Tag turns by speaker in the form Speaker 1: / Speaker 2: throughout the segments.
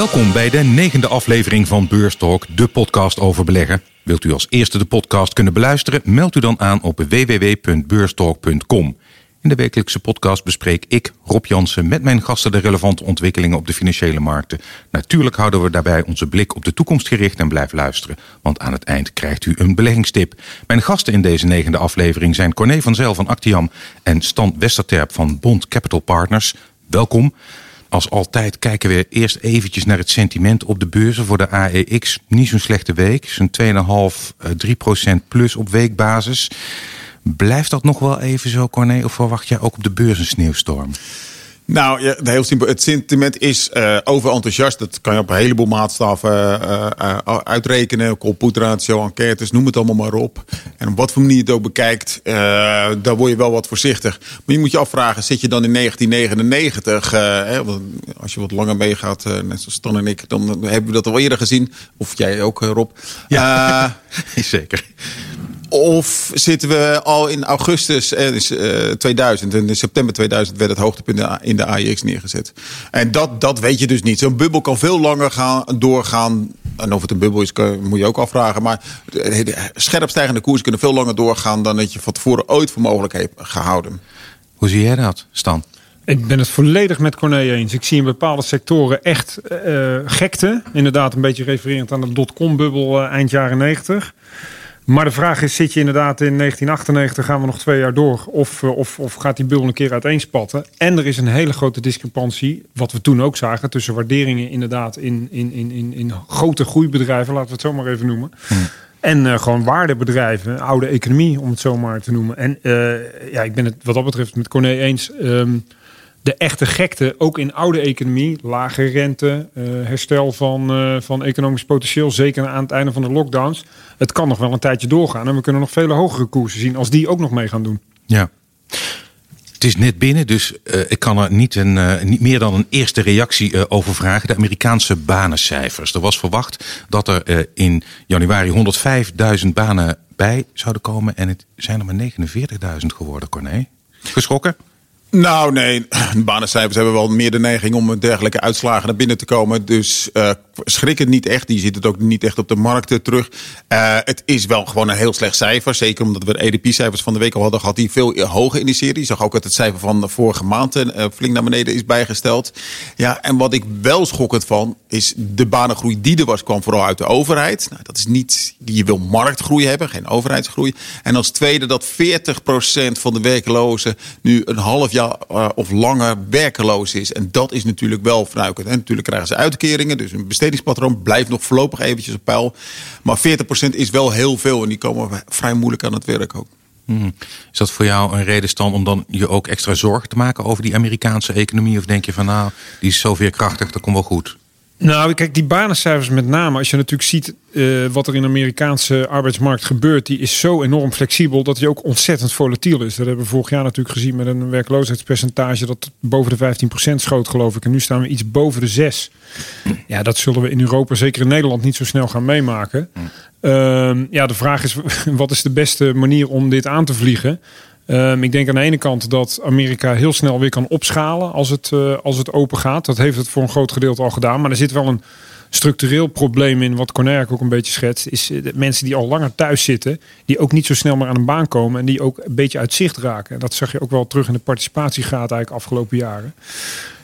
Speaker 1: Welkom bij de negende aflevering van Beurstalk, de podcast over beleggen. Wilt u als eerste de podcast kunnen beluisteren? Meld u dan aan op www.beurstalk.com. In de wekelijkse podcast bespreek ik, Rob Jansen, met mijn gasten de relevante ontwikkelingen op de financiële markten. Natuurlijk houden we daarbij onze blik op de toekomst gericht en blijf luisteren, want aan het eind krijgt u een beleggingstip. Mijn gasten in deze negende aflevering zijn Corné van Zel van Actiam en Stan Westerterp van Bond Capital Partners. Welkom. Als altijd kijken we eerst eventjes naar het sentiment op de beurzen voor de AEX. Niet zo'n slechte week, zo'n 2,5, 3% eh, plus op weekbasis. Blijft dat nog wel even zo, Corné? Of verwacht jij ook op de beurs een sneeuwstorm?
Speaker 2: Nou, ja, heel simpel. Het sentiment is uh, overenthousiast. Dat kan je op een heleboel maatstaven uh, uh, uitrekenen. Colpoetratio, enquêtes, noem het allemaal maar op. En op wat voor manier je het ook bekijkt, daar word je wel wat voorzichtig. Maar je moet je afvragen, zit je dan in 1999? Hè, als je wat langer meegaat, net zoals Stan en ik, dan hebben we dat al eerder gezien. Of jij ook, Rob.
Speaker 1: Ja, zeker.
Speaker 2: Of zitten we al in augustus eh, 2000 en in september 2000 werd het hoogtepunt in de AIX neergezet. En dat, dat weet je dus niet. Zo'n bubbel kan veel langer gaan, doorgaan. En of het een bubbel is, kan, moet je ook afvragen. Maar scherp stijgende koersen kunnen veel langer doorgaan dan dat je van tevoren ooit voor mogelijk hebt gehouden.
Speaker 1: Hoe zie jij dat, Stan?
Speaker 3: Ik ben het volledig met Corné eens. Ik zie in bepaalde sectoren echt uh, gekte. Inderdaad, een beetje refererend aan de dotcom-bubbel uh, eind jaren 90. Maar de vraag is, zit je inderdaad in 1998, gaan we nog twee jaar door? Of, eh, of, of gaat die bubbel een keer uiteenspatten? En er is een hele grote discrepantie, wat we toen ook zagen... tussen waarderingen inderdaad in, in, in, in, in grote groeibedrijven, laten we het zo maar even noemen... Hmm. En uh, gewoon waardebedrijven, oude economie om het zo maar te noemen. En uh, ja, ik ben het wat dat betreft met Corné eens. Um, de echte gekte, ook in oude economie, lage rente, uh, herstel van, uh, van economisch potentieel, zeker aan het einde van de lockdowns. Het kan nog wel een tijdje doorgaan en we kunnen nog vele hogere koersen zien als die ook nog mee gaan doen.
Speaker 1: Ja. Het is net binnen, dus uh, ik kan er niet, een, niet meer dan een eerste reactie over vragen. De Amerikaanse banencijfers. Er was verwacht dat er in januari 105.000 banen bij zouden komen en het zijn er maar 49.000 geworden, Corné. Geschrokken?
Speaker 2: Nou, nee. De banencijfers hebben wel meer de neiging om dergelijke uitslagen naar binnen te komen. Dus uh, schrik het niet echt. Die ziet het ook niet echt op de markten terug. Uh, het is wel gewoon een heel slecht cijfer. Zeker omdat we de EDP-cijfers van de week al hadden gehad. Die veel hoger in die serie. Je zag ook dat het cijfer van de vorige maand flink naar beneden is bijgesteld. Ja, en wat ik wel schokkend van is de banengroei die er was, kwam vooral uit de overheid. Nou, dat is niet, je wil marktgroei hebben, geen overheidsgroei. En als tweede dat 40% van de werklozen nu een half jaar uh, of langer werkeloos is. En dat is natuurlijk wel verruikend. En natuurlijk krijgen ze uitkeringen, dus een bestedingspatroon blijft nog voorlopig eventjes op peil. Maar 40% is wel heel veel en die komen vrij moeilijk aan het werk ook.
Speaker 1: Hmm. Is dat voor jou een reden stand om dan je ook extra zorgen te maken over die Amerikaanse economie? Of denk je van nou, die is zo veerkrachtig, dat komt wel goed?
Speaker 3: Nou, kijk, die banencijfers met name, als je natuurlijk ziet uh, wat er in de Amerikaanse arbeidsmarkt gebeurt, die is zo enorm flexibel dat die ook ontzettend volatiel is. Dat hebben we vorig jaar natuurlijk gezien met een werkloosheidspercentage dat boven de 15% schoot, geloof ik. En nu staan we iets boven de 6. Ja, dat zullen we in Europa, zeker in Nederland, niet zo snel gaan meemaken. Uh, ja, de vraag is, wat is de beste manier om dit aan te vliegen? Um, ik denk aan de ene kant dat Amerika heel snel weer kan opschalen als het, uh, als het open gaat. Dat heeft het voor een groot gedeelte al gedaan. Maar er zit wel een structureel probleem in, wat Cornerk ook een beetje schetst. Is uh, de mensen die al langer thuis zitten, die ook niet zo snel meer aan een baan komen. En die ook een beetje uit zicht raken. Dat zag je ook wel terug in de participatiegraad eigenlijk afgelopen jaren.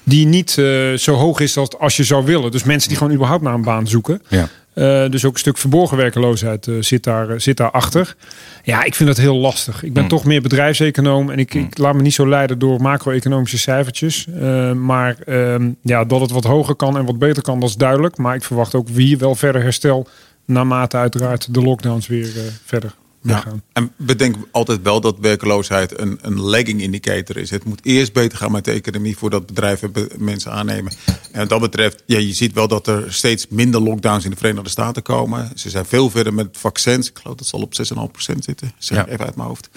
Speaker 3: Die niet uh, zo hoog is als, als je zou willen. Dus mensen die gewoon überhaupt naar een baan zoeken. Ja. Uh, dus ook een stuk verborgen werkeloosheid uh, zit, daar, uh, zit daarachter. Ja, ik vind dat heel lastig. Ik ben mm. toch meer bedrijfseconoom en ik, mm. ik, laat me niet zo leiden door macro-economische cijfertjes. maar ehm, ja, dat het wat hoger kan en wat beter kan, dat is duidelijk. Maar ik verwacht ook hier wel verder herstel naarmate uiteraard de lockdowns weer verder ja.
Speaker 2: En bedenk altijd wel dat werkeloosheid een, een lagging indicator is. Het moet eerst beter gaan met de economie voordat bedrijven mensen aannemen. En wat dat betreft, ja, je ziet wel dat er steeds minder lockdowns in de Verenigde Staten komen. Ze zijn veel verder met vaccins. Ik geloof dat ze al op 6,5% zitten. Zeg ja. even uit mijn hoofd.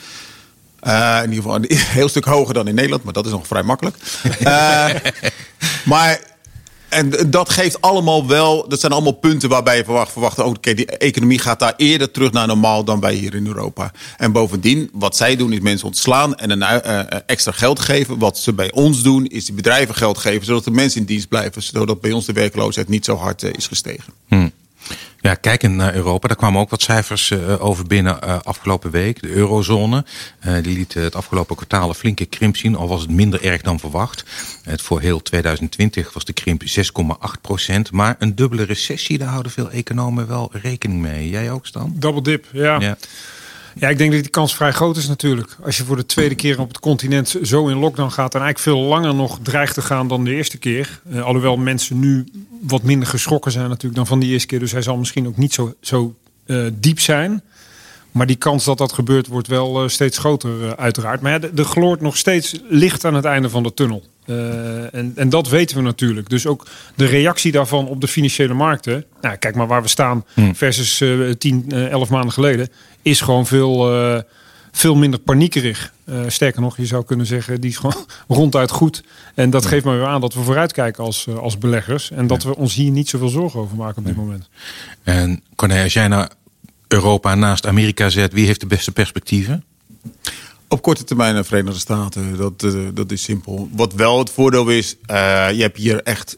Speaker 2: Uh, in ieder geval een heel stuk hoger dan in Nederland, maar dat is nog vrij makkelijk. uh, Maar en dat geeft allemaal wel, dat zijn allemaal punten waarbij je verwacht, verwacht oh, oké, die economie gaat daar eerder terug naar normaal dan wij hier in Europa. En bovendien, wat zij doen is mensen ontslaan en een uh, extra geld geven. Wat ze bij ons doen, is die bedrijven geld geven, zodat de mensen in dienst blijven, zodat bij ons de werkloosheid niet zo hard uh, is gestegen.
Speaker 1: Hmm. Ja, kijkend naar Europa, daar kwamen ook wat cijfers uh, over binnen uh, afgelopen week. De eurozone, uh, die liet het afgelopen kwartaal een flinke krimp zien, al was het minder erg dan verwacht. Het voor heel 2020 was de krimp 6,8 procent. Maar een dubbele recessie, daar houden veel economen wel rekening mee. Jij ook, Stan?
Speaker 3: Double dip, ja. ja. Ja, ik denk dat die kans vrij groot is natuurlijk. Als je voor de tweede keer op het continent zo in lockdown gaat... en eigenlijk veel langer nog dreigt te gaan dan de eerste keer. Uh, alhoewel mensen nu wat minder geschrokken zijn natuurlijk dan van die eerste keer. Dus hij zal misschien ook niet zo, zo uh, diep zijn. Maar die kans dat dat gebeurt wordt wel uh, steeds groter uiteraard. Maar ja, er gloort nog steeds licht aan het einde van de tunnel. Uh, en, en dat weten we natuurlijk. Dus ook de reactie daarvan op de financiële markten. Nou, kijk maar waar we staan hmm. versus uh, 10, uh, 11 maanden geleden. Is gewoon veel, uh, veel minder paniekerig. sterker nog, je zou kunnen zeggen, die is gewoon ronduit goed. En dat geeft maar weer aan dat we vooruitkijken als, als beleggers. En dat we ons hier niet zoveel zorgen over maken op dit moment.
Speaker 1: En Corné, als jij naar Europa naast Amerika zet, wie heeft de beste perspectieven?
Speaker 2: Op korte termijn de Verenigde Staten, dat, uh, dat is simpel. Wat wel het voordeel is, uh, je hebt hier echt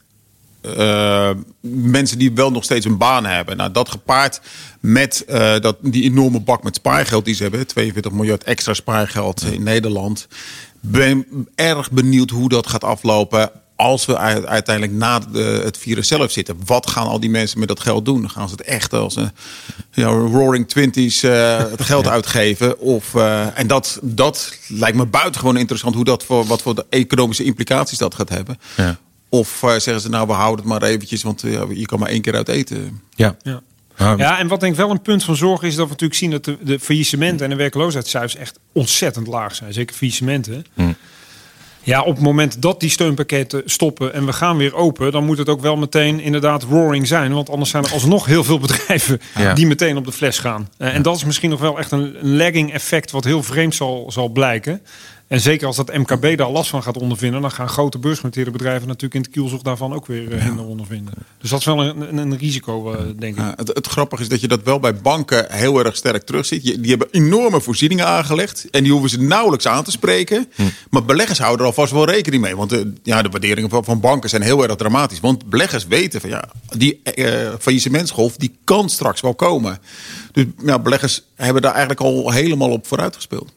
Speaker 2: uh, mensen die wel nog steeds een baan hebben. Nou, dat gepaard met dat, die enorme bak met spaargeld die ze hebben, 42 miljard extra spaargeld in Nederland. Ben erg benieuwd hoe dat gaat aflopen als we uiteindelijk na de, het virus zelf zitten, wat gaan al die mensen met dat geld doen? Gaan ze het echt als een ja, roaring twenties uh, het geld uitgeven? Of, uh, en dat, dat lijkt me buitengewoon interessant hoe dat voor wat voor de economische implicaties dat gaat hebben. Ja. Of uh, zeggen ze nou, we houden het maar eventjes, want je kan maar één keer uit eten.
Speaker 3: Ja. ja. Ja, en wat denk ik wel een punt van zorg is dat we natuurlijk zien dat de, de faillissementen en de werkloosheidscijfers echt ontzettend laag zijn. Zeker faillissementen. Hm. Ja, op het moment dat die steunpakketten stoppen en we gaan weer open, dan moet het ook wel meteen inderdaad roaring zijn. Want anders zijn er alsnog heel veel bedrijven die meteen op de fles gaan. Uh, en dat is misschien nog wel echt een lagging effect wat heel vreemd zal, zal blijken. En zeker als dat MKB daar last van gaat ondervinden, dan gaan grote beursgenoteerde bedrijven natuurlijk in het kielzog daarvan ook weer uh, hinder ondervinden. Dus dat is wel een, een, een risico, uh, denk ik.
Speaker 2: het, het, grappige is dat je dat wel bij banken heel erg sterk terugziet. die hebben enorme voorzieningen aangelegd en die hoeven ze nauwelijks aan te spreken. Hm. Maar beleggers houden er alvast wel rekening mee. Want de, ja, de waarderingen van, van, banken zijn heel erg dramatisch. Want beleggers weten van ja, die uh, faillissementsgolf die kan straks wel komen. Dus ja, beleggers hebben daar eigenlijk al helemaal op vooruit gespeeld.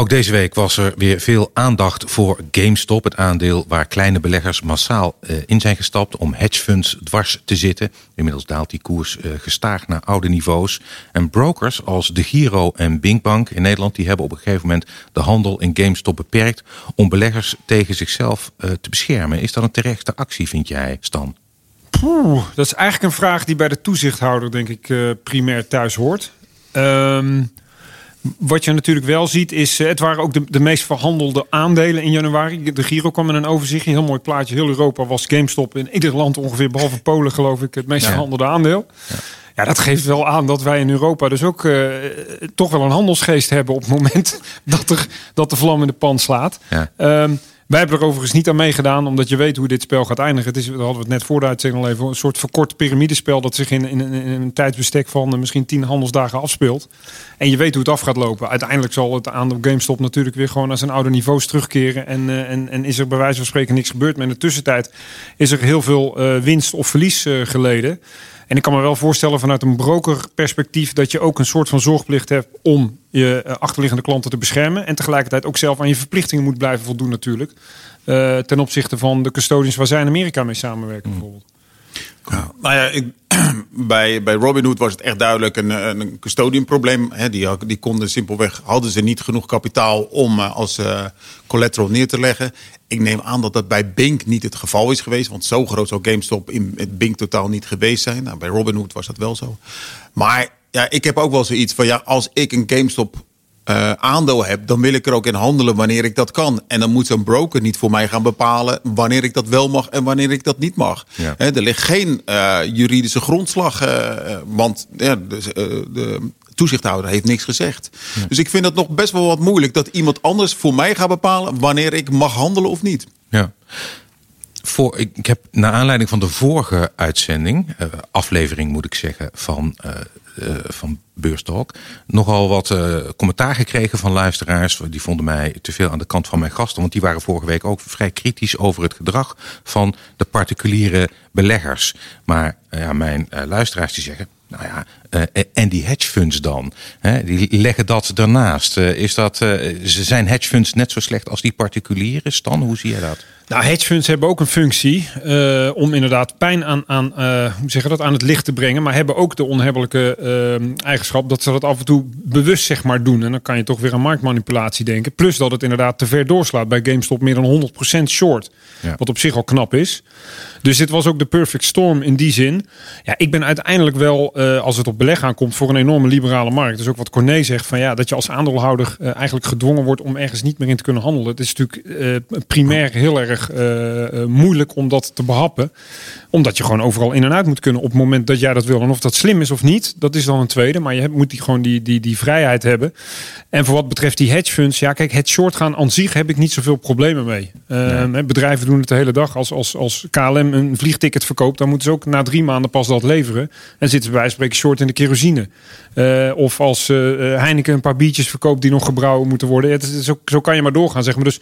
Speaker 1: Ook deze week was er weer veel aandacht voor GameStop, het aandeel waar kleine beleggers massaal uh, in zijn gestapt om hedgefunds dwars te zitten. Inmiddels daalt die koers uh, gestaag naar oude niveaus. En brokers als De Giro en Binkbank in Nederland die hebben op een gegeven moment de handel in GameStop beperkt om beleggers tegen zichzelf uh, te beschermen. Is dat een terechte actie, vind jij, Stan?
Speaker 3: Dat is eigenlijk een vraag die bij de toezichthouder, denk ik, primair thuis hoort. Um, wat je natuurlijk wel ziet is, eh, het waren ook de, de meest verhandelde aandelen in januari. De Giro kwam met een overzicht, een heel mooi plaatje. Heel Europa was GameStop in ieder land ongeveer, behalve Polen geloof ik, het meest verhandelde aandeel. Ja. ja. dat geeft wel aan dat wij in Europa dus ook uh, toch wel een handelsgeest hebben op het moment dat, er, dat de vlam in de pan slaat. Ja. Um, wij hebben er overigens niet aan meegedaan, omdat je weet hoe dit spel gaat eindigen. Het is, hadden we het net voor de uitzending al even, een soort verkort piramidespel dat zich in, in, een tijdsbestek van uh, misschien tien handelsdagen afspeelt. En je weet hoe het af gaat lopen. Uiteindelijk zal het aandeel GameStop natuurlijk weer gewoon naar zijn oude niveaus terugkeren. En, uh, en, en is er bij wijze van spreken niks gebeurd. Maar in de tussentijd is er heel veel uh, winst of verlies geleden. En ik kan me wel voorstellen vanuit een brokerperspectief dat je ook een soort van zorgplicht hebt om je eh, achterliggende klanten te beschermen. En tegelijkertijd ook zelf aan je verplichtingen moet blijven voldoen natuurlijk. Uh, ten opzichte van de custodians waar zij in Amerika mee samenwerken hmm. bijvoorbeeld.
Speaker 2: Ja, nou ja, bij, bij Robinhood was het echt duidelijk een, een die, die konden simpelweg, hadden ze niet genoeg kapitaal om uh, als uh, collateral neer te leggen. Ik neem aan dat dat bij Bink niet het geval is geweest. Want zo groot zou GameStop in het Bink totaal niet geweest zijn. Nou, bij Robinhood was dat wel zo. Maar ja, ik heb ook wel zoiets van ja, als ik een GameStop uh, aandeel heb, dan wil ik er ook in handelen wanneer ik dat kan. En dan moet zo'n broker niet voor mij gaan bepalen wanneer ik dat wel mag en wanneer ik dat niet mag. Ja. er ligt geen uh, juridische grondslag, uh, want ja, de, de, toezichthouder heeft niks gezegd. Ja. Dus ik vind het nog best wel wat moeilijk dat iemand anders voor mij gaat bepalen wanneer ik mag handelen of niet.
Speaker 1: Ja. Voor, ik, heb naar aanleiding van de vorige uitzending, uh, aflevering moet ik zeggen, van, uh, uh, van Beurstalk, nogal wat commentaar gekregen van luisteraars. Die vonden mij te veel aan de kant van mijn gasten, want die waren vorige week ook vrij kritisch over het gedrag van de particuliere beleggers. Maar ja, mijn luisteraars die zeggen, nou ja, en die hedge funds dan? Die leggen dat daarnaast. Is dat, zijn hedge funds net zo slecht als die particulieren? Stan, hoe zie je dat?
Speaker 3: Nou, hedge funds hebben ook een functie uh, om inderdaad pijn aan, aan, uh, hoe zeg je dat, aan het licht te brengen. Maar hebben ook de onhebbelijke uh, eigenschap dat ze dat af en toe bewust zeg maar, doen. En dan kan je toch weer aan marktmanipulatie denken. Plus dat het inderdaad te ver doorslaat. Bij GameStop meer dan 100% short. Ja. Wat op zich al knap is. Dus dit was ook de perfect storm in die zin. Ja, ik ben uiteindelijk wel, als het op beleg aankomt, voor een enorme liberale markt. Dus ook wat Corné zegt, van ja, dat je als aandeelhouder eigenlijk gedwongen wordt om ergens niet meer in te kunnen handelen. Het is natuurlijk primair heel erg uh, moeilijk om dat te behappen. Omdat je gewoon overal in en uit moet kunnen op het moment dat jij dat wil. En of dat slim is of niet, dat is dan een tweede. Maar je hebt, moet die, gewoon die, die, die vrijheid hebben. En voor wat betreft die hedge funds, ja kijk, het short gaan aan zich heb ik niet zoveel problemen mee. Uh, Bedrijven doen het de hele dag. Als, als, als KLM een vliegticket verkoopt, dan moeten ze ook na drie maanden pas dat leveren. En zitten wij spreken short in de kerosine. Uh, of als uh, Heineken een paar biertjes verkoopt die nog gebrouwen moeten worden. Het, zo, zo kan je maar doorgaan, zeg maar. Dus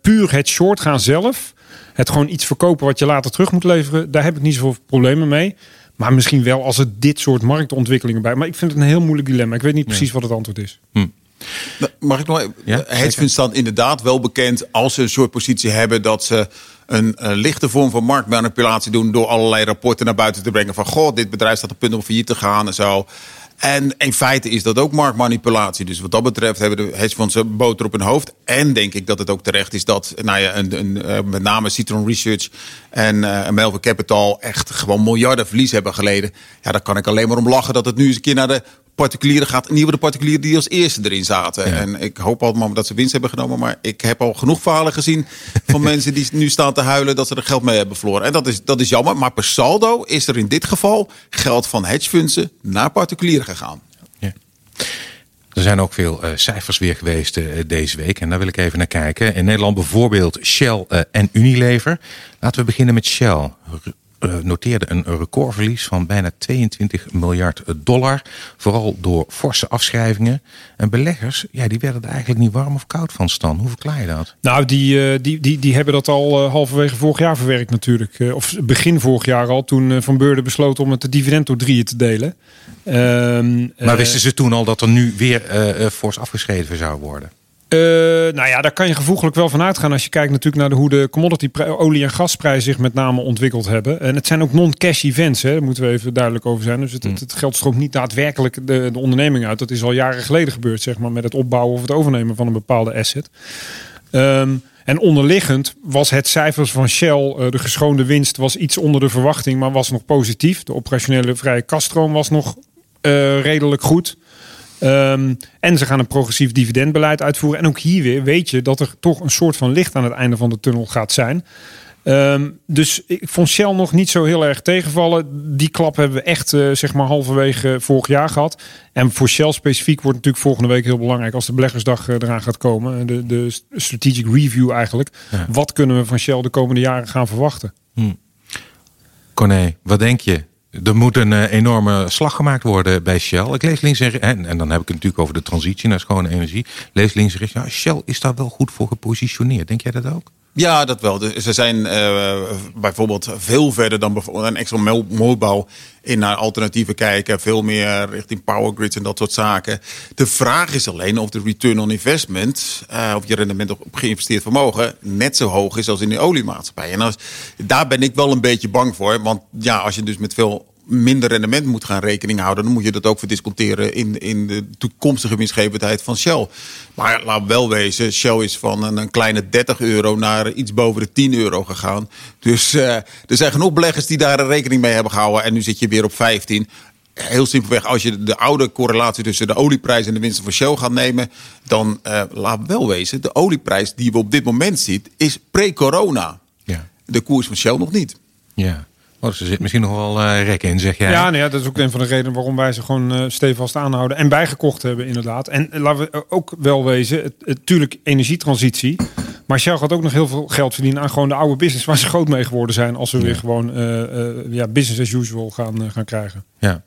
Speaker 3: puur het short gaan zelf. Het gewoon iets verkopen wat je later terug moet leveren. Daar heb ik niet zoveel problemen mee. Maar misschien wel als het dit soort marktontwikkelingen bij. Maar ik vind het een heel moeilijk dilemma. Ik weet niet precies wat het antwoord is. Hm.
Speaker 2: Mag ik nog even? Ja, het vindt dan inderdaad wel bekend als ze een soort positie hebben dat ze een, een, lichte vorm van marktmanipulatie doen door allerlei rapporten naar buiten te brengen van goh, dit bedrijf staat op punt om failliet te gaan en zo. En in feite is dat ook marktmanipulatie. Dus wat dat betreft hebben de hedgefondsen boter op hun hoofd. En denk ik dat het ook terecht is dat nou ja, een, een, eh, met name Citron Research en uh, Melvin Capital echt gewoon miljarden verlies hebben geleden. Ja, daar kan ik alleen maar om lachen dat het nu eens een keer naar de particulieren gaat. En de particulieren die als eerste erin zaten. En ik hoop allemaal dat ze winst hebben genomen. Maar ik heb al genoeg verhalen gezien van mensen die nu staan te huilen dat ze er geld mee hebben verloren. En dat is, dat is jammer. Maar per saldo is er in dit geval geld van hedgefundsen naar particulieren gegaan. Ja.
Speaker 1: Er zijn ook veel uh, cijfers weer geweest uh, deze week. En daar wil ik even naar kijken. In Nederland bijvoorbeeld Shell uh, en Unilever. Laten we beginnen met Shell. Eh, noteerde een recordverlies van bijna 22 miljard dollar. Vooral door forse afschrijvingen. En beleggers, ja, die werden er eigenlijk niet warm of koud van, Stan. Hoe verklaar je dat?
Speaker 3: Nou, die, eh, die, die, die hebben dat al uh, halverwege vorig jaar verwerkt natuurlijk. of begin vorig jaar al, toen Van Beurden besloot om het dividend door drieën te delen.
Speaker 1: Ehm, maar wisten ze toen al dat er nu weer fors afgeschreven zou worden?
Speaker 3: Uh, nou ja, daar kan je gevoeglijk wel van uitgaan als je kijkt natuurlijk naar de, hoe de commodity olie- en gasprijzen zich met name ontwikkeld hebben. En het zijn ook non-cash events, hè, daar moeten we even duidelijk over zijn. Dus het, het, het geld stroomt niet daadwerkelijk de, de onderneming uit. Dat is al jaren geleden gebeurd, zeg maar, met het opbouwen of het overnemen van een bepaalde asset. Um, en onderliggend was het cijfers van Shell, uh, de geschoonde winst, was iets onder de verwachting, maar was nog positief. De operationele vrije kaststroom was nog uh, redelijk goed. Um, en ze gaan een progressief dividendbeleid uitvoeren. En ook hier weer weet je dat er toch een soort van licht aan het einde van de tunnel gaat zijn. Um, dus ik vond Shell nog niet zo heel erg tegenvallen. Die klap hebben we echt uh, zeg maar halverwege vorig jaar gehad. En voor Shell specifiek wordt natuurlijk volgende week heel belangrijk als de beleggersdag uh, eraan gaat komen. De, de strategic review eigenlijk. Ja. Wat kunnen we van Shell de komende jaren gaan verwachten? Hmm.
Speaker 1: Corné, wat denk je? Er moet een uh, enorme slag gemaakt worden bij Shell. Ik lees links en, en, en dan heb ik het natuurlijk over de transitie naar schone energie. Lees links en rechts. Ja, Shell is daar wel goed voor gepositioneerd. Denk jij dat ook?
Speaker 2: Ja, dat wel. Ze zijn uh, bijvoorbeeld veel verder dan bijvoorbeeld een extra Mobilbouw in naar alternatieven kijken. Veel meer richting power grids en dat soort zaken. De vraag is alleen of de return on investment, uh, of je rendement op geïnvesteerd vermogen, net zo hoog is als in de oliemaatschappij. En als, daar ben ik wel een beetje bang voor. Want ja, als je dus met veel minder rendement moet gaan rekening houden, dan moet je dat ook verdisconteren in, in de toekomstige winstgevendheid van Shell. Maar laat wel wezen, Shell is van een, een, kleine 30 euro naar iets boven de 10 euro gegaan. Dus uh, er zijn genoeg beleggers die daar rekening mee hebben gehouden. En nu zit je weer op 15 heel simpelweg, als je de oude correlatie tussen de olieprijs en de winsten van Shell gaat nemen, dan uh, laat wel wezen, de olieprijs die we op dit moment zien, is pre-corona. Ja. De koers van Shell nog niet.
Speaker 1: Ja. Oh, dus er zit misschien nog wel uh, rek in, zeg jij.
Speaker 3: Ja, nee, dat is ook een van de redenen waarom wij ze gewoon uh, stevast aanhouden en bijgekocht hebben, inderdaad. En laten we ook wel wezen, het, het, tuurlijk energietransitie. Maar Shell gaat ook nog heel veel geld verdienen aan gewoon de oude business waar ze groot mee geworden zijn. Als we weer gewoon ja, business as usual gaan, gaan krijgen.
Speaker 1: Ja.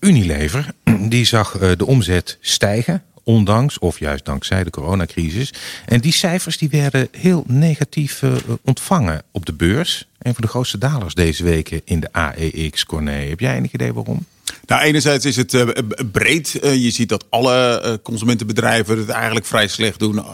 Speaker 1: Unilever, die zag de omzet stijgen ondanks of juist dankzij de coronacrisis. En die cijfers die werden heel negatief uh, ontvangen op de beurs. Een van de grootste dalers deze weken in de AEX, Corné. Heb jij enig idee waarom?
Speaker 2: Nou, enerzijds is het uh, breed. Uh, je ziet dat alle consumentenbedrijven het eigenlijk vrij slecht doen.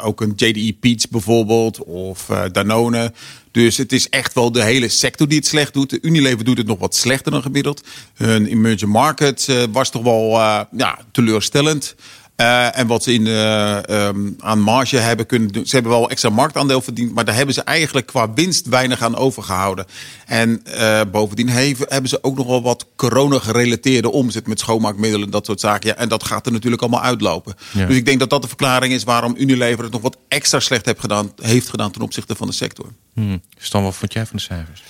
Speaker 2: ook een JDE Peach bijvoorbeeld of Danone. Dus het is echt wel de hele sector die het slecht doet. De Unilever doet het nog wat slechter dan gemiddeld. Hun emerging market was toch wel ja, teleurstellend. Uh, en wat ze in, uh, um, aan marge hebben kunnen doen. Ze hebben wel extra marktaandeel verdiend. Maar daar hebben ze eigenlijk qua winst weinig aan overgehouden. En uh, bovendien hebben, hebben ze ook nog wel wat corona-gerelateerde omzet met schoonmaakmiddelen. Dat soort zaken. Ja, en dat gaat er natuurlijk allemaal uitlopen. Ja. Dus ik denk dat dat de verklaring is waarom Unilever het nog wat extra slecht heeft gedaan, heeft gedaan ten opzichte van de sector.
Speaker 1: Hmm. Stan, wat vond jij van de cijfers?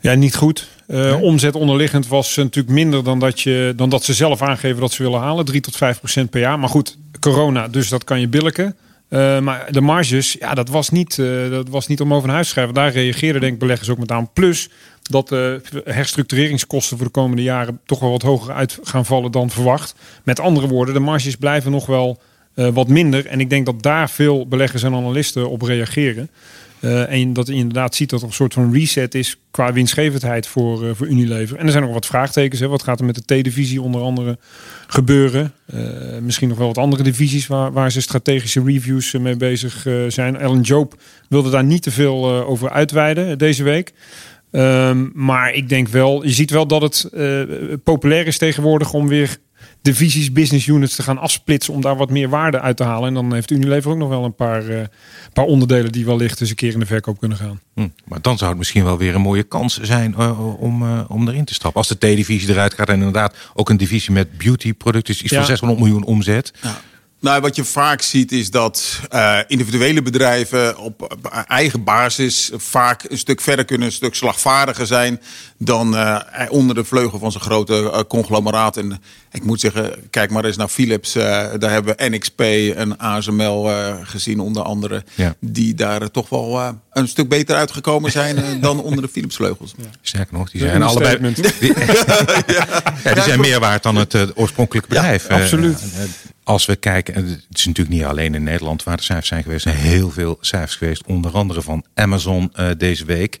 Speaker 3: Ja, niet goed. Uh, Omzet onderliggend was natuurlijk minder dan dat, je, dan dat ze zelf aangeven dat ze willen halen. 3 tot 5 procent per jaar. Maar goed, corona, dus dat kan je billiken. Uh, maar de marges, ja, dat was, niet, uh, dat was niet om over naar huis te schrijven. Daar reageerden denk ik beleggers ook met aan. Plus dat de herstructureringskosten voor de komende jaren toch wel wat hoger uit gaan vallen dan verwacht. Met andere woorden, de marges blijven nog wel wat minder. En ik denk dat daar veel beleggers en analisten op reageren. Uh, en dat je inderdaad ziet dat er een soort van reset is qua winstgevendheid voor, uh, voor Unilever. En er zijn nog wat vraagtekens. Hè. Wat gaat er met de T-divisie onder andere gebeuren? Uh, misschien nog wel wat andere divisies waar, waar ze strategische reviews mee bezig zijn. Ellen Job wilde daar niet te veel over uitweiden deze week. Um, maar ik denk wel, je ziet wel dat het populair is tegenwoordig om weer divisies, business units te gaan afsplitsen om daar wat meer waarde uit te halen. En dan heeft Unilever ook nog wel een paar, uh, paar onderdelen die wellicht eens een keer in de verkoop kunnen gaan.
Speaker 1: Hm, maar dan zou het misschien wel weer een mooie kans zijn uh, om, uh, om erin te stappen. Als de T-divisie eruit gaat en inderdaad ook een divisie met beauty producten is iets ja. van 600 miljoen omzet.
Speaker 2: Ja. Nou, wat je vaak ziet is dat uh, individuele bedrijven op eigen basis vaak een stuk verder kunnen, een stuk slagvaardiger zijn dan uh, onder de vleugel van zo'n grote uh, conglomeraat. En ik moet zeggen, kijk maar eens naar Philips. daar hebben we NXP en ASML gezien onder andere. Ja. Die daar toch wel een stuk beter uitgekomen zijn dan onder de Philips vleugels.
Speaker 1: Ja. Sterker nog, die zijn allebei... Die, ja, die zijn meer waard dan het oorspronkelijke bedrijf.
Speaker 3: absoluut
Speaker 1: als we kijken, en het is natuurlijk niet alleen in Nederland waar de cijfers zijn geweest, er zijn heel veel cijfers geweest, onder andere van Amazon uh, deze week.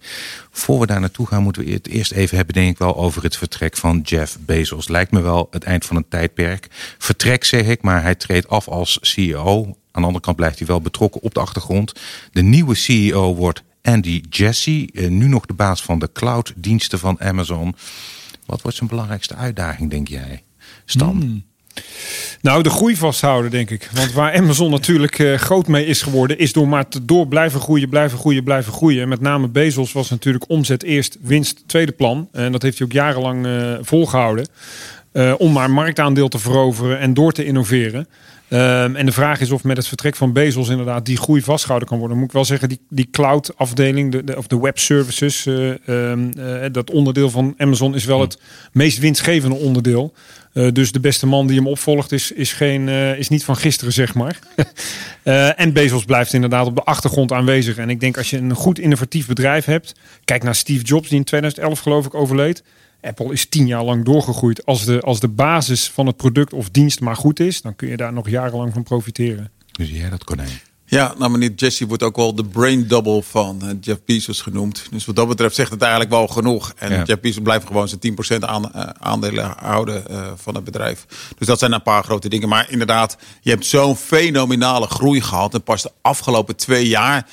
Speaker 1: Voor we daar naartoe gaan, moeten we het eerst even hebben, denk ik wel, over het vertrek van Jeff Bezos. Lijkt me wel het eind van een tijdperk. Vertrek zeg ik, maar hij treedt af als CEO. Aan de andere kant blijft hij wel betrokken op de achtergrond. De nieuwe CEO wordt Andy Jassy, uh, nu nog de baas van de clouddiensten van Amazon. Wat wordt zijn belangrijkste uitdaging, denk jij, Stan?
Speaker 3: Hmm. Nou, de groei vasthouden, denk ik. Want waar Amazon natuurlijk uh, groot mee is geworden, is door maar te door blijven groeien, blijven groeien, blijven groeien. En met name Bezos was natuurlijk omzet eerst, winst tweede plan. En dat heeft hij ook jarenlang uh, volgehouden. Uh, om maar marktaandeel te veroveren en door te innoveren. Um, en de vraag is of met het vertrek van Bezos inderdaad die groei vastgehouden kan worden. Moet ik wel zeggen, die, die cloud afdeling, de, de, of de web services, uh, um, uh, dat onderdeel van Amazon is wel het meest winstgevende onderdeel. Uh, dus de beste man die hem opvolgt is, is, geen, is niet van gisteren, zeg maar. en Bezos blijft inderdaad op de achtergrond aanwezig. En ik denk als je een goed innovatief bedrijf hebt, kijk naar Steve Jobs die in 2011 geloof ik overleed. Apple is tien jaar lang doorgegroeid. Als de, als de basis van het product of dienst maar goed is, dan kun je daar nog jarenlang van profiteren.
Speaker 1: Dus jij dat konijn.
Speaker 2: Ja, nou meneer Jesse wordt ook wel de brain double van uh, Jeff Bezos genoemd. Dus wat dat betreft zegt het eigenlijk wel genoeg. En ja. Jeff Bezos blijft gewoon zijn 10% aan, uh, aandelen houden uh, van het bedrijf. Dus dat zijn een paar grote dingen. Maar inderdaad, je hebt zo'n fenomenale groei gehad. En pas de afgelopen twee jaar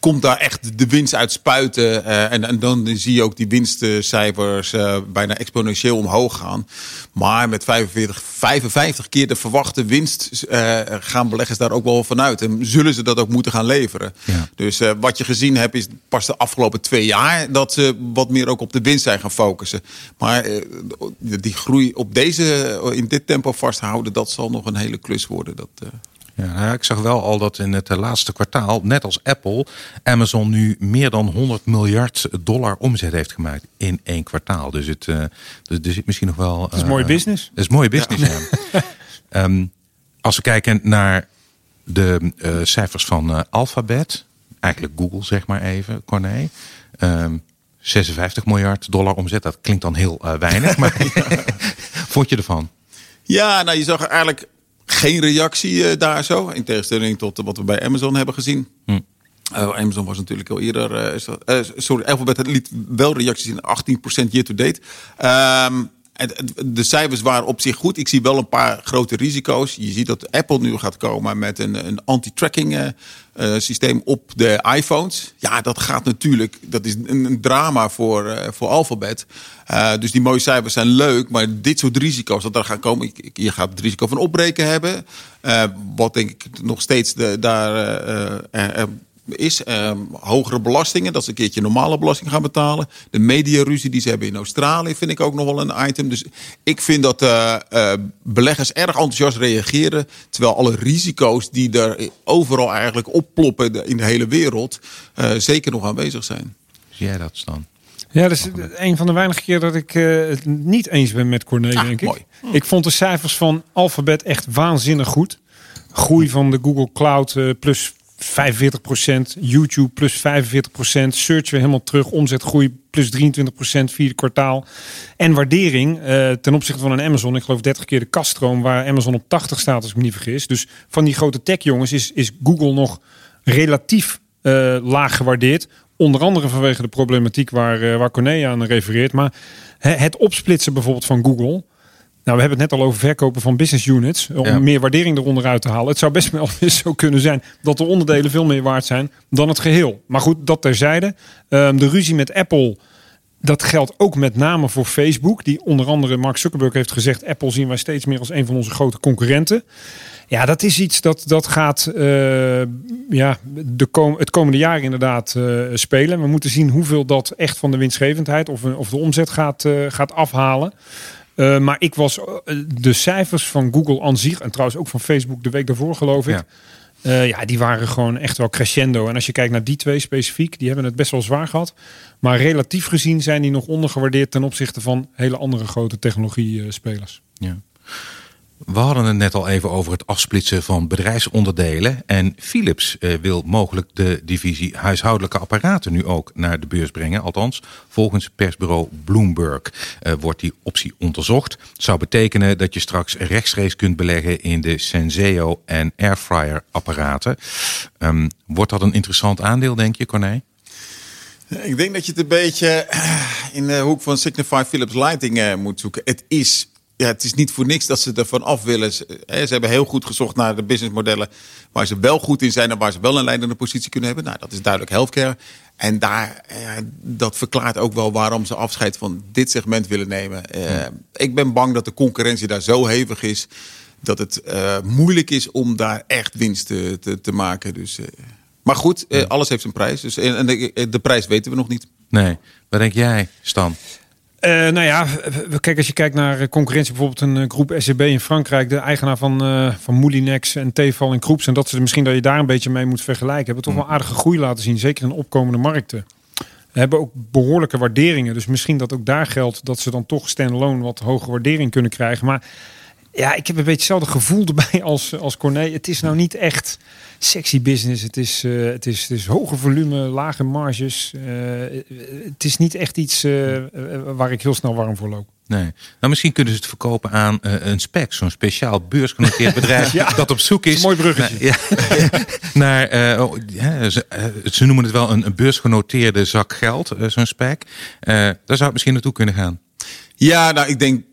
Speaker 2: komt daar echt de winst uit spuiten. Uh, en, en, dan zie je ook die winstcijfers uh, bijna exponentieel omhoog gaan. Maar met 45, 55 keer de verwachte winst uh, gaan beleggers daar ook wel vanuit. En zullen ze dat ook moeten gaan leveren. Ja. Dus wat je gezien hebt is pas de afgelopen twee jaar dat ze wat meer ook op de winst zijn gaan focussen. Maar die groei op deze, in dit tempo vasthouden, dat zal nog een hele klus worden. Dat,
Speaker 1: ja, nou ik zag wel al dat in het laatste kwartaal, net als Apple, Amazon nu meer dan 100 miljard dollar omzet heeft gemaakt in één kwartaal. Dus het, uh, er zit misschien nog wel.
Speaker 3: Het is uh, mooie business.
Speaker 1: Het is mooie business, ja. ja. um, als we kijken naar de cijfers van Alphabet, eigenlijk Google zeg maar even, Corné. 56 ehm, miljard dollar omzet, dat klinkt dan heel weinig, maar vond je ervan?
Speaker 2: Ja, nou je zag eigenlijk geen reactie daar zo, in tegenstelling tot wat we bij Amazon hebben gezien. Hm. Uh, Amazon was natuurlijk al eerder. Uh, sorry, Alphabet liet wel reacties in 18% year to date. Um, de cijfers waren op zich goed. Ik zie wel een paar grote risico's. Je ziet dat Apple nu gaat komen met een, een anti-tracking uh, systeem op de iPhones. Ja, dat gaat natuurlijk. Dat is een, een drama voor, uh, voor Alphabet. dus die mooie cijfers zijn leuk. Maar dit soort risico's dat er gaan komen. Je gaat het risico van opbreken hebben. wat denk ik nog steeds de, daar is. Uh, hogere belastingen, dat ze een keertje normale belasting gaan betalen. De mediaruzie die ze hebben in Australië vind ik ook nog wel een item. Dus ik vind dat uh, uh, beleggers erg enthousiast reageren. Terwijl alle risico's die er overal eigenlijk opploppen in de hele wereld... Eh, zeker nog aanwezig zijn.
Speaker 1: Zie jij dat, Stan?
Speaker 3: Ja, dat is een van de weinige keer dat ik het niet eens ben met Corné, ah, denk ik. Mooi. Ik vond de cijfers van Alphabet echt waanzinnig goed. Groei van de Google Cloud plus 45%, YouTube plus 45%, search weer helemaal terug, omzetgroei plus 23% vierde kwartaal. En waardering uh, ten opzichte van een Amazon, ik geloof 30 keer de kaststroom, waar Amazon op 80 staat als ik me niet vergis. Dus van die grote tech jongens is, is Google nog relatief uh, laag gewaardeerd. Onder andere vanwege de problematiek waar, uh, waar Corné aan refereert. Maar het opsplitsen bijvoorbeeld van Google nou, we hebben het net al over verkopen van business units. Om meer waardering eronder uit te halen. Het zou best wel eens zo kunnen zijn dat de onderdelen veel meer waard zijn dan het geheel. Maar goed, dat terzijde. Um, de ruzie met Apple. Dat geldt ook met name voor Facebook. Die onder andere Mark Zuckerberg heeft gezegd: Apple zien wij steeds meer als een van onze grote concurrenten. Ja, dat is iets dat, dat gaat uh, ja, de kom het komende jaar inderdaad uh, spelen. We moeten zien hoeveel dat echt van de winstgevendheid of, of de omzet gaat, uh, gaat afhalen. Uh, maar ik was uh, de cijfers van Google aan zich, en trouwens ook van Facebook de week daarvoor geloof ik. Ja. Uh, ja, die waren gewoon echt wel crescendo. En als je kijkt naar die twee specifiek, die hebben het best wel zwaar gehad. Maar relatief gezien zijn die nog ondergewaardeerd ten opzichte van hele andere grote technologie-spelers.
Speaker 1: Ja. We hadden het net al even over het afsplitsen van bedrijfsonderdelen. En Philips eh, wil mogelijk de divisie huishoudelijke apparaten nu ook naar de beurs brengen. Althans, volgens persbureau Bloomberg eh, wordt die optie onderzocht. Zou betekenen dat je straks rechtstreeks kunt beleggen in de Senseo en Airfryer apparaten. Um, wordt dat een interessant aandeel, denk je, Corné?
Speaker 2: Ik denk dat je het een beetje in de hoek van Signify Philips Lighting moet zoeken. Het is ja, het is niet voor niks dat ze ervan af willen. Ze, ze hebben heel goed gezocht naar de businessmodellen waar ze wel goed in zijn en waar ze wel een leidende positie kunnen hebben. Nou, dat is duidelijk healthcare. En daar, dat verklaart ook wel waarom ze afscheid van dit segment willen nemen. Uh, ik ben bang dat de concurrentie daar zo hevig is dat het uh, moeilijk is om daar echt winst te, te, te maken. Dus, uh, maar goed, alles heeft een prijs. Dus, en de, de prijs weten we nog niet.
Speaker 1: Nee. Wat denk jij, Stan?
Speaker 3: Uh, nou ja, kijk, als je kijkt naar concurrentie, bijvoorbeeld een eh, groep SCB in Frankrijk, de eigenaar van, uh, van Moulinex en Tefal en Kroeps, en dat ze misschien dat je daar een beetje mee moet vergelijken, hebben toch wel mm. aardige groei laten zien, zeker in opkomende markten. We hebben ook behoorlijke waarderingen, dus misschien dat ook daar geldt dat ze dan toch standalone wat hogere waardering kunnen krijgen. Maar ja, ik heb een beetje hetzelfde gevoel erbij als, als Corné. Het is nou niet echt sexy business. Het is, uh, het is, het is hoge volume, lage marges. Uh, het is niet echt iets uh, waar ik heel snel warm voor loop.
Speaker 1: Nee. Nou, misschien kunnen ze het verkopen aan een spec, zo'n speciaal beursgenoteerd bedrijf ja, dat op zoek is.
Speaker 3: is mooi bruggetje.
Speaker 1: Naar, ja, oh, ze, ze, noemen het wel een, een beursgenoteerde zak geld, zo'n spec. daar zou het misschien naartoe kunnen gaan.
Speaker 2: Ja, nou, ik denk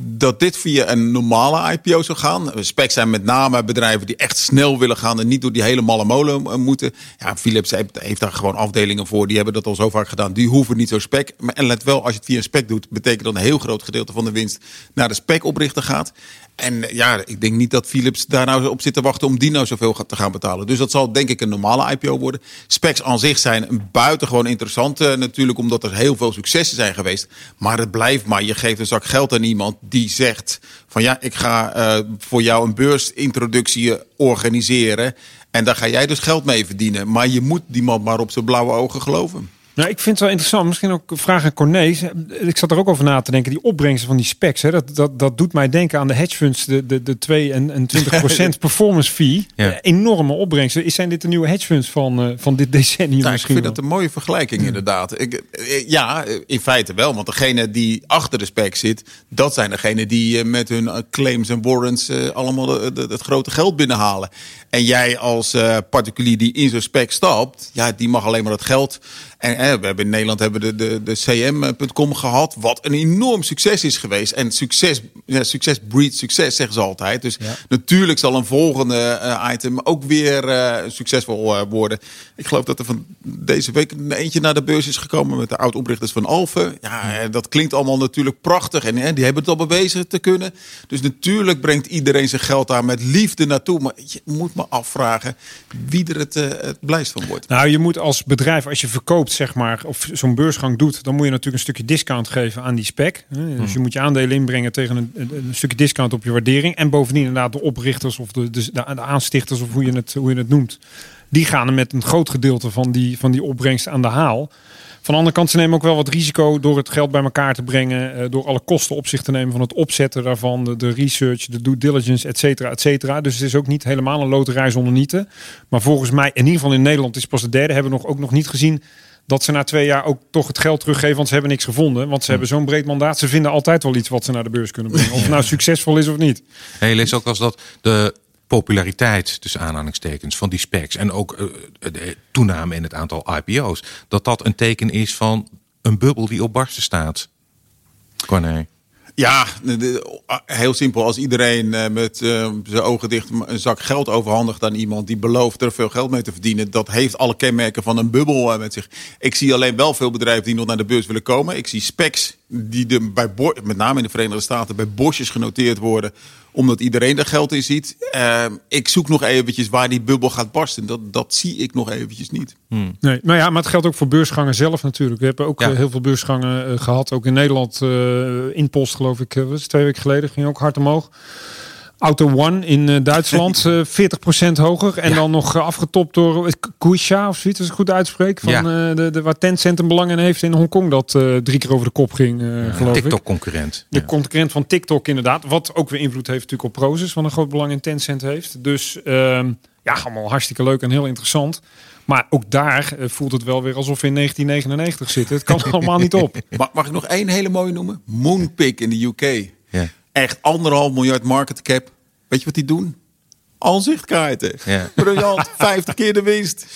Speaker 2: dat dit via een normale IPO zou gaan. Specs zijn met name bedrijven die echt snel willen gaan en niet door die hele malle molen eh, moeten. Ja, Philips heeft daar gewoon afdelingen voor. Die hebben dat al zo vaak gedaan. Die hoeven niet zo spec. En let wel, als je het via een spec doet, betekent dat een heel groot gedeelte van de winst naar de spec oprichter gaat. En ja, ik denk niet dat Philips daar nou op zit te wachten om die nou zoveel te gaan betalen. Dus dat zal denk ik een normale IPO worden. Specs aan zich zijn buitengewoon interessant uh, natuurlijk, omdat er heel veel successen zijn geweest. Maar het blijft maar, je geeft een zak geld aan iemand die zegt van ja, ik ga uh, voor jou een beursintroductie organiseren. En daar ga jij dus geld mee verdienen. Maar je moet die man maar op zijn blauwe ogen geloven.
Speaker 3: Nou, ik vind het wel interessant. Misschien ook een vraag aan Corné. Ik zat er ook over na te denken. Die opbrengsten van die specs. Hè, dat, dat, dat doet mij denken aan de hedge funds. De, de, de 2 en 20% performance fee.
Speaker 1: Ja.
Speaker 3: Enorme opbrengsten. Zijn dit de nieuwe hedge funds van, uh, van dit decennium?
Speaker 2: Nou, ik vind
Speaker 3: wel?
Speaker 2: dat een mooie vergelijking inderdaad. Ik, eh, ja, in feite wel. Want degene die achter de spec zit, dat zijn degene die eh, met hun eh, claims en warrants eh, allemaal het grote geld binnenhalen. En jij als eh, particulier die in zo'n spec stapt, ja, die mag alleen maar het geld. En eh, we hebben in Nederland hebben de, de, de cm.com gehad, wat een enorm succes is geweest. En succes, ja, succes breeds succes, zeggen ze altijd. Dus natuurlijk zal een volgende eh, item ook weer eh, succesvol worden. Ik geloof dat er van deze week een eentje naar de beurs is gekomen met de oud-oprichters van Alphen. Ja, dat klinkt allemaal natuurlijk prachtig. En eh, die hebben het al bewezen te kunnen. Dus natuurlijk brengt iedereen zijn geld daar met liefde naartoe. Maar je moet me afvragen wie er het, eh, het blijst van wordt.
Speaker 3: Nou, je moet als bedrijf, als je verkoopt, zeg maar, of zo'n beursgang doet, dan moet je natuurlijk een stukje discount geven aan die spec. Dus je moet je aandelen inbrengen tegen een, een, een stukje discount op je waardering. En bovendien inderdaad de oprichters of de, de, de aanstichters, of hoe je, het, hoe je het noemt, die gaan er met een groot gedeelte van die, van die opbrengst aan de haal. Van de andere kant, ze nemen ook wel wat risico door het geld bij elkaar te brengen. eh, door alle kosten op zich te nemen van het opzetten daarvan. De, de research, de due diligence, et cetera, et cetera. Dus het is ook niet helemaal een loterij zonder nieten. Maar volgens mij, in ieder geval in Nederland, is pas de derde. Hebben we nog, ook nog niet gezien dat ze na twee jaar ook toch het geld teruggeven. Want ze hebben niks gevonden. Want ze hebben zo'n breed mandaat. Ze vinden altijd wel iets wat ze naar de beurs kunnen brengen. Of het nou succesvol is of niet.
Speaker 1: Hey, lees ook als dat de populariteit tussen aanhalingstekens van die specs en ook eh, de toename in het aantal IPO's, dat dat een teken is van een bubbel die op barsten staat. Corné.
Speaker 2: Ja, heel simpel. Als iedereen eh, met eh, zijn ogen dicht een zak geld overhandigt aan iemand die belooft er veel geld mee te verdienen, dat heeft alle kenmerken van een bubbel met zich. Ik zie alleen wel veel bedrijven die nog naar de beurs willen komen. Ik zie specs die de, bij met name in de Verenigde Staten bij bosjes genoteerd worden, omdat iedereen er geld in ziet. Eh, ik zoek nog eventjes waar die bubbel gaat barsten. Dat, dat zie ik nog eventjes niet.
Speaker 3: Nee, nou ja, maar het geldt ook voor beursgangen zelf natuurlijk. We hebben ook
Speaker 1: Ja.
Speaker 3: eh, heel veel beursgangen eh, gehad. Ook in Nederland, eh Inpost geloof ik, was twee weken geleden, ging ook hard omhoog. Auto One in eh, Duitsland, eh 40% hoger. En dan nog eh, afgetopt door Kuisha of zoiets, als ik het goed uitspreek. Van,
Speaker 1: Ja.
Speaker 3: eh, de, de, waar Tencent een belang in heeft in Hongkong. Dat eh, drie keer over de kop ging, eh, geloof ik.
Speaker 1: TikTok-concurrent.
Speaker 3: De
Speaker 1: Ja.
Speaker 3: concurrent van TikTok inderdaad. Wat ook weer invloed heeft natuurlijk op Prozus. Wat een groot belang in Tencent heeft. Dus ehm, ja, allemaal hartstikke leuk en heel interessant. Maar ook daar eh, voelt het wel weer alsof we in 1999 zitten. Het kan allemaal niet op.
Speaker 2: Mag, mag ik nog één hele mooie noemen? Moonpig in de UK.
Speaker 1: Ja.
Speaker 2: Echt anderhalf miljard market cap. Weet je wat die doen? Aanzichtkaarten.
Speaker 1: Ja.
Speaker 2: Briljant. 50 keer de winst.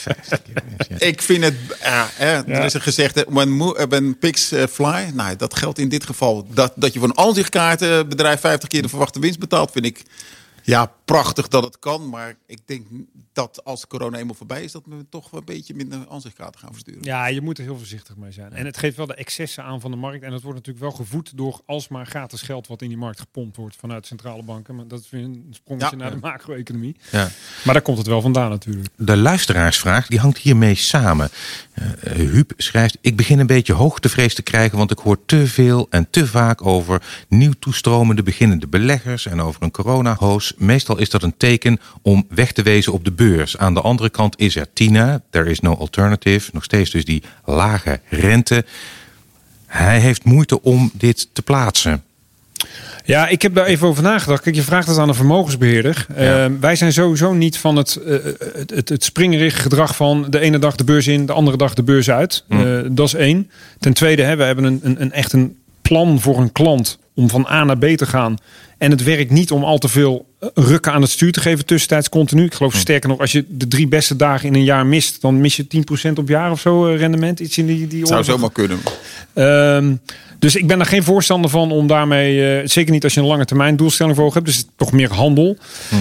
Speaker 2: Ik vind het... ja, hè, Er is een gezegde, when, eh, when pigs eh, fly. Nou, dat geldt in dit geval. Dat, dat je voor een aanzichtkaartenbedrijf 50 keer de verwachte winst betaalt, vind ik... Ja, prachtig dat het kan. Maar ik denk dat als corona eenmaal voorbij is... dat we toch wel een beetje minder aanzichtkaarten gaan versturen.
Speaker 3: Ja, je moet er heel voorzichtig mee zijn. En het geeft wel de excessen aan van de markt. En dat wordt natuurlijk wel gevoed door alsmaar gratis geld... wat in die markt gepompt wordt vanuit centrale banken. Maar dat is weer een sprongetje
Speaker 2: Ja.
Speaker 3: naar de macro-economie.
Speaker 1: Ja.
Speaker 3: Maar daar komt het wel vandaan natuurlijk.
Speaker 1: De luisteraarsvraag die hangt hiermee samen. Eh, eh, Huub schrijft: Ik begin een beetje hoogtevrees te krijgen, want ik hoor te veel en te vaak over nieuw toestromende beginnende beleggers en over een coronahoos. Meestal is dat een teken om weg te wezen op de beurs. Aan de andere kant is er Tina, there is no alternative, nog steeds dus die lage rente. Hij heeft moeite om dit te plaatsen.
Speaker 3: Ja, ik heb daar even over nagedacht. Kijk, je vraagt het aan een vermogensbeheerder.
Speaker 1: Ja.
Speaker 3: Eh, wij zijn sowieso niet van het, eh, het, het, het springerige gedrag van de ene dag de beurs in, de andere dag de beurs uit. Eh, dat is één. Ten tweede, hè, we hebben een, een, een echt een plan voor een klant om van A naar B te gaan. En het werkt niet om al te veel eh, rukken aan het stuur te geven tussentijds continu. Ik geloof sterker nog, als je de drie beste dagen in een jaar mist, dan mis je 10% op jaar of zo eh, rendement. Iets in die, die
Speaker 2: Zou zomaar kunnen.
Speaker 3: Ehm, dus ik ben er geen voorstander van om daarmee, eh, zeker niet als je een lange termijn doelstelling voor ogen hebt, dus het is toch meer handel.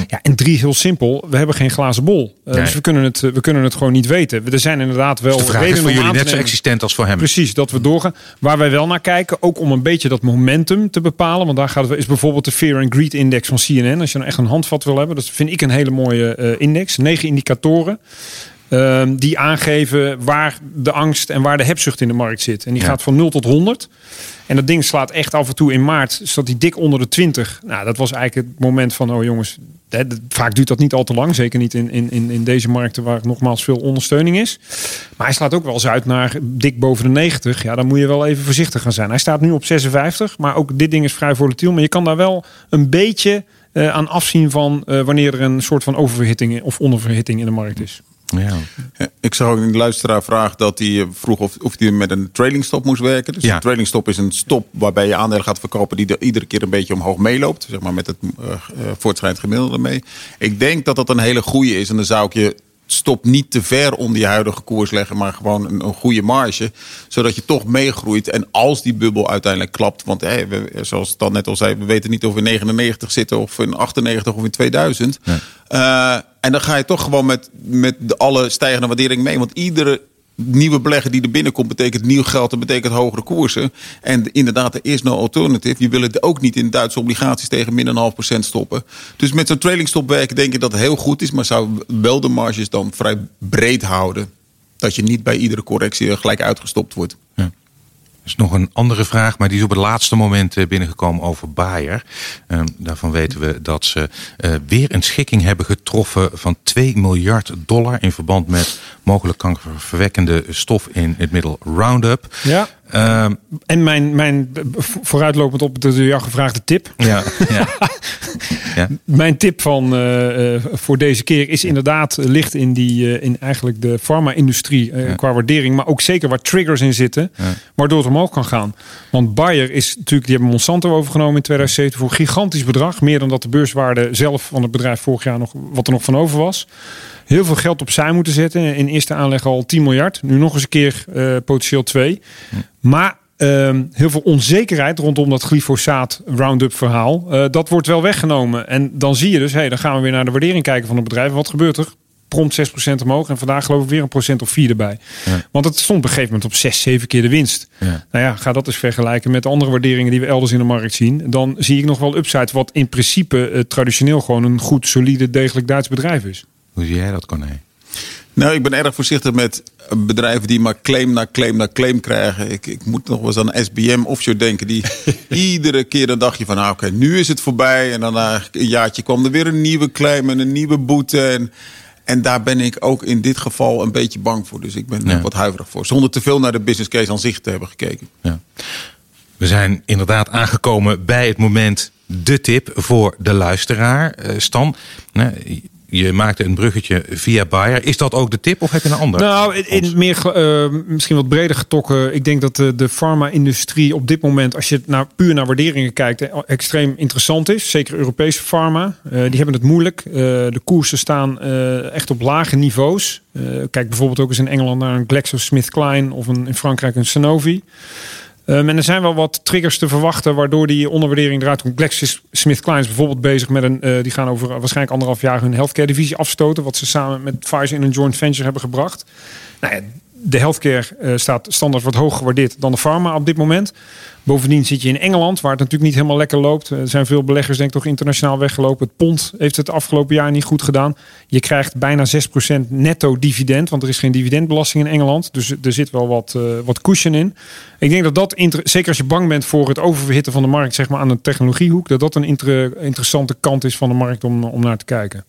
Speaker 3: Ja, en drie, heel simpel, we hebben geen glazen bol.
Speaker 1: Nee.
Speaker 3: Dus we kunnen, het, we kunnen het gewoon niet weten. Er zijn inderdaad wel
Speaker 1: Dus de vraag is
Speaker 3: redenen
Speaker 1: voor jullie net zo existent als voor hem.
Speaker 3: Precies, dat we doorgaan. Waar wij wel naar kijken, ook om een beetje dat momentum te bepalen. Want daar gaat het, is bijvoorbeeld de Fear and Greed Index van CNN. Als je nou echt een handvat wil hebben, dat vind ik een hele mooie eh, index. Negen indicatoren. Ehm, die aangeven waar de angst en waar de hebzucht in de markt zit. En die gaat van 0 tot 100. En dat ding slaat echt af en toe in maart. Zat die dik onder de 20. Nou, dat was eigenlijk het moment van, oh jongens, vaak duurt dat niet al te lang. Zeker niet in, in, in deze markten waar nogmaals veel ondersteuning is. Maar hij slaat ook wel eens uit naar dik boven de 90. Ja, dan moet je wel even voorzichtig gaan zijn. Hij staat nu op 56. Maar ook dit ding is vrij volatiel. Maar je kan daar wel een beetje uh, aan afzien van uh, wanneer er een soort van oververhitting of onderverhitting in de markt is.
Speaker 2: Ja. Ik zag ook in de luisteraar vraag dat hij eh, vroeg of, of hij met een trailing stop moest werken. Dus ja. een trailing stop is een stop waarbij je aandelen gaat verkopen die er iedere keer een beetje omhoog meeloopt. Zeg maar met het uh, voortschrijdend gemiddelde mee. Ik denk dat dat een hele goede is. En dan zou ik je stop niet te ver onder je huidige koers leggen, maar gewoon een, een goede marge. Zodat je toch meegroeit. En als die bubbel uiteindelijk klapt, want hey, we, zoals dan net al zei, we weten niet of we in 99 zitten of in 98 of in 2000. Uh, en dan ga je toch gewoon met, met de alle stijgende waardering mee. Want iedere nieuwe belegger die er binnenkomt, betekent nieuw geld. Dat betekent hogere koersen. En inderdaad, er is no alternative. Je wil het ook niet in Duitse obligaties tegen min een half procent stoppen. Dus met zo'n trailingstop werken denk ik dat het heel goed is. Maar zou wel de marges dan vrij breed houden. Dat je niet bij iedere correctie gelijk uitgestopt wordt. Ja
Speaker 1: is nog een andere vraag, maar die is op het laatste moment eh, binnengekomen over Bayer. Ehm, daarvan weten we dat ze uh, weer een schikking hebben getroffen van 2 miljard dollar in verband met mogelijk kankerverwekkende stof in het middel Roundup.
Speaker 3: Ja. Ehm, en mijn, mijn vooruitlopend op de jou gevraagde tip. Ja, ja. ja. Mijn tip van, uh, voor deze keer is inderdaad ligt in, die, uh, in eigenlijk de farma-industrie ja. qua waardering. Maar ook zeker waar triggers in zitten. Waardoor het omhoog kan gaan. Want Bayer is natuurlijk, die hebben Monsanto overgenomen in 2007 voor een gigantisch bedrag. Meer dan dat de beurswaarde zelf van het bedrijf vorig jaar nog, wat er nog van over was heel veel geld opzij moeten zetten. In eerste aanleg al 10 miljard. Nu nog eens een keer uh, potentieel 2. Maar uh, heel veel onzekerheid rondom dat glyfosaat Roundup verhaal. Uh, dat wordt wel weggenomen. En dan zie je dus, hey, dan gaan we weer naar de waardering kijken van het bedrijf. Wat gebeurt er? Prompt 6% omhoog. En vandaag geloof ik weer een procent of 4 erbij. Ja. Want het stond op een gegeven moment op 6, 7 keer de winst. Ja. Nou ja, ga dat eens vergelijken met de andere waarderingen die we elders in de markt zien. Dan zie ik nog wel upside. Wat in principe uh, traditioneel gewoon een goed, solide, degelijk Duits bedrijf is.
Speaker 1: Hoe zie jij dat, Corné?
Speaker 2: Nou, ik ben erg voorzichtig met bedrijven die maar claim na claim na claim krijgen. Ik, ik moet nog eens aan SBM Offshore denken. Die iedere keer dan dacht je van, nou, oké, nu is het voorbij. En dan na een jaartje kwam er weer een nieuwe claim en een nieuwe boete. En, en daar ben ik ook in dit geval een beetje bang voor. Dus ik ben er wat huiverig voor. Zonder te veel naar de business case aan zich te hebben gekeken. Ja.
Speaker 1: We zijn inderdaad aangekomen bij het moment de tip voor de luisteraar. Uh, Stan, je maakte een bruggetje via Bayer. Is dat ook de tip of heb je een ander?
Speaker 3: Nou, in, meer, uh, misschien wat breder getrokken. Ik denk dat de, de farma-industrie op dit moment, als je naar, puur naar waarderingen kijkt, eh, extreem interessant is. Zeker Europese pharma. Uh, die hebben het moeilijk. Uh, de koersen staan echt op lage niveaus. kijk bijvoorbeeld ook eens in Engeland naar een GlaxoSmithKline of een, in Frankrijk een Sanofi. Um, en er zijn wel wat triggers te verwachten waardoor die onderwaardering eruit komt. GlaxoSmithKline is bijvoorbeeld bezig met een, uh, die gaan over waarschijnlijk anderhalf jaar hun healthcare divisie afstoten, wat ze samen met Pfizer in een joint venture hebben gebracht. Nou ja, de healthcare uh, staat standaard wat hoger gewaardeerd dan de pharma op dit moment. Bovendien zit je in Engeland, waar het natuurlijk niet helemaal lekker loopt. Er zijn veel beleggers denk ik toch internationaal weggelopen. Het pond heeft het afgelopen jaar niet goed gedaan. Je krijgt bijna 6% netto dividend, want er is geen dividendbelasting in Engeland. Dus er zit wel wat, uh, wat cushion in. Ik denk dat dat, zeker als je bang bent voor het oververhitten van de markt zeg maar, aan de technologiehoek, dat dat een inter interessante kant is van de markt om, om naar te kijken.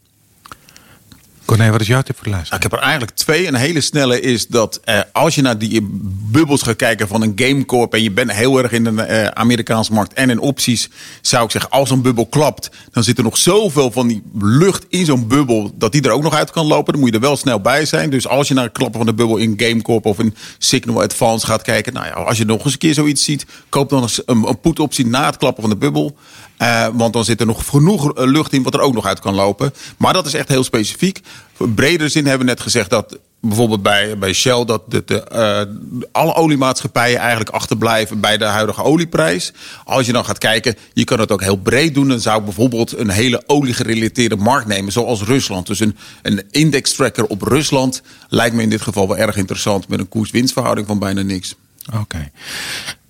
Speaker 1: Corné, wat is jouw tip voor de luisteraar?
Speaker 2: Nou, ik heb er eigenlijk twee. Een hele snelle is dat eh, als je naar die bubbels gaat kijken van een gamecorp en je bent heel erg in de eh, Amerikaanse markt en in opties, zou ik zeggen, als een bubbel klapt, dan zit er nog zoveel van die lucht in zo'n bubbel dat die er ook nog uit kan lopen. Dan moet je er wel snel bij zijn. Dus als je naar het klappen van de bubbel in Gamecorp of in Signal Advance gaat kijken, nou ja, als je nog eens een keer zoiets ziet, koop dan een, een put optie na het klappen van de bubbel. Uh, want dan zit er nog genoeg eh, lucht in wat er ook nog uit kan lopen. Maar dat is echt heel specifiek. In bredere zin hebben we net gezegd dat bijvoorbeeld bij, bij Shell dat de, uh, alle oliemaatschappijen eigenlijk achterblijven bij de huidige olieprijs. Als je dan gaat kijken, je kan het ook heel breed doen. Dan zou ik bijvoorbeeld een hele oliegerelateerde markt nemen, zoals Rusland. Dus een, een index tracker op Rusland lijkt me in dit geval wel erg interessant met een koers-winstverhouding van bijna niks.
Speaker 1: Oké.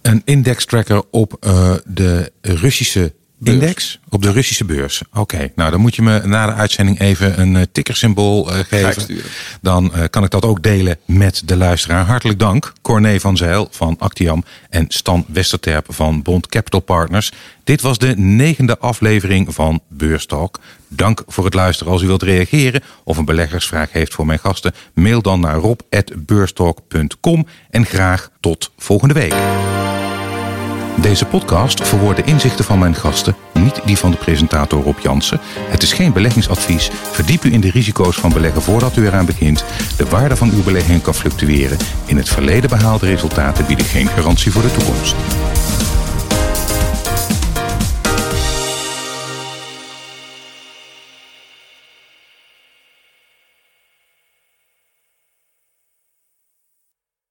Speaker 1: Een index tracker op de Russische index op de Russische beurs. Oké, nou dan moet je me na de uitzending even een uh, tickersymbool uh, geven. Dan uh, kan ik dat ook delen met de luisteraar. Hartelijk dank, Corné van Zeil van Actiam en Stan Westerterp van Bond Capital Partners. Dit was de negende aflevering van Beurstalk. Dank voor het luisteren. Als u wilt reageren of een beleggersvraag heeft voor mijn gasten, mail dan naar rob.beurstalk.com en graag tot volgende week. Deze podcast verwoordt de inzichten van mijn gasten, niet die van de presentator Rob Jansen. Het is geen beleggingsadvies. Verdiep u in de risico's van beleggen voordat u eraan begint. De waarde van uw beleggingen kan fluctueren. In het verleden behaalde resultaten bieden geen garantie voor de toekomst.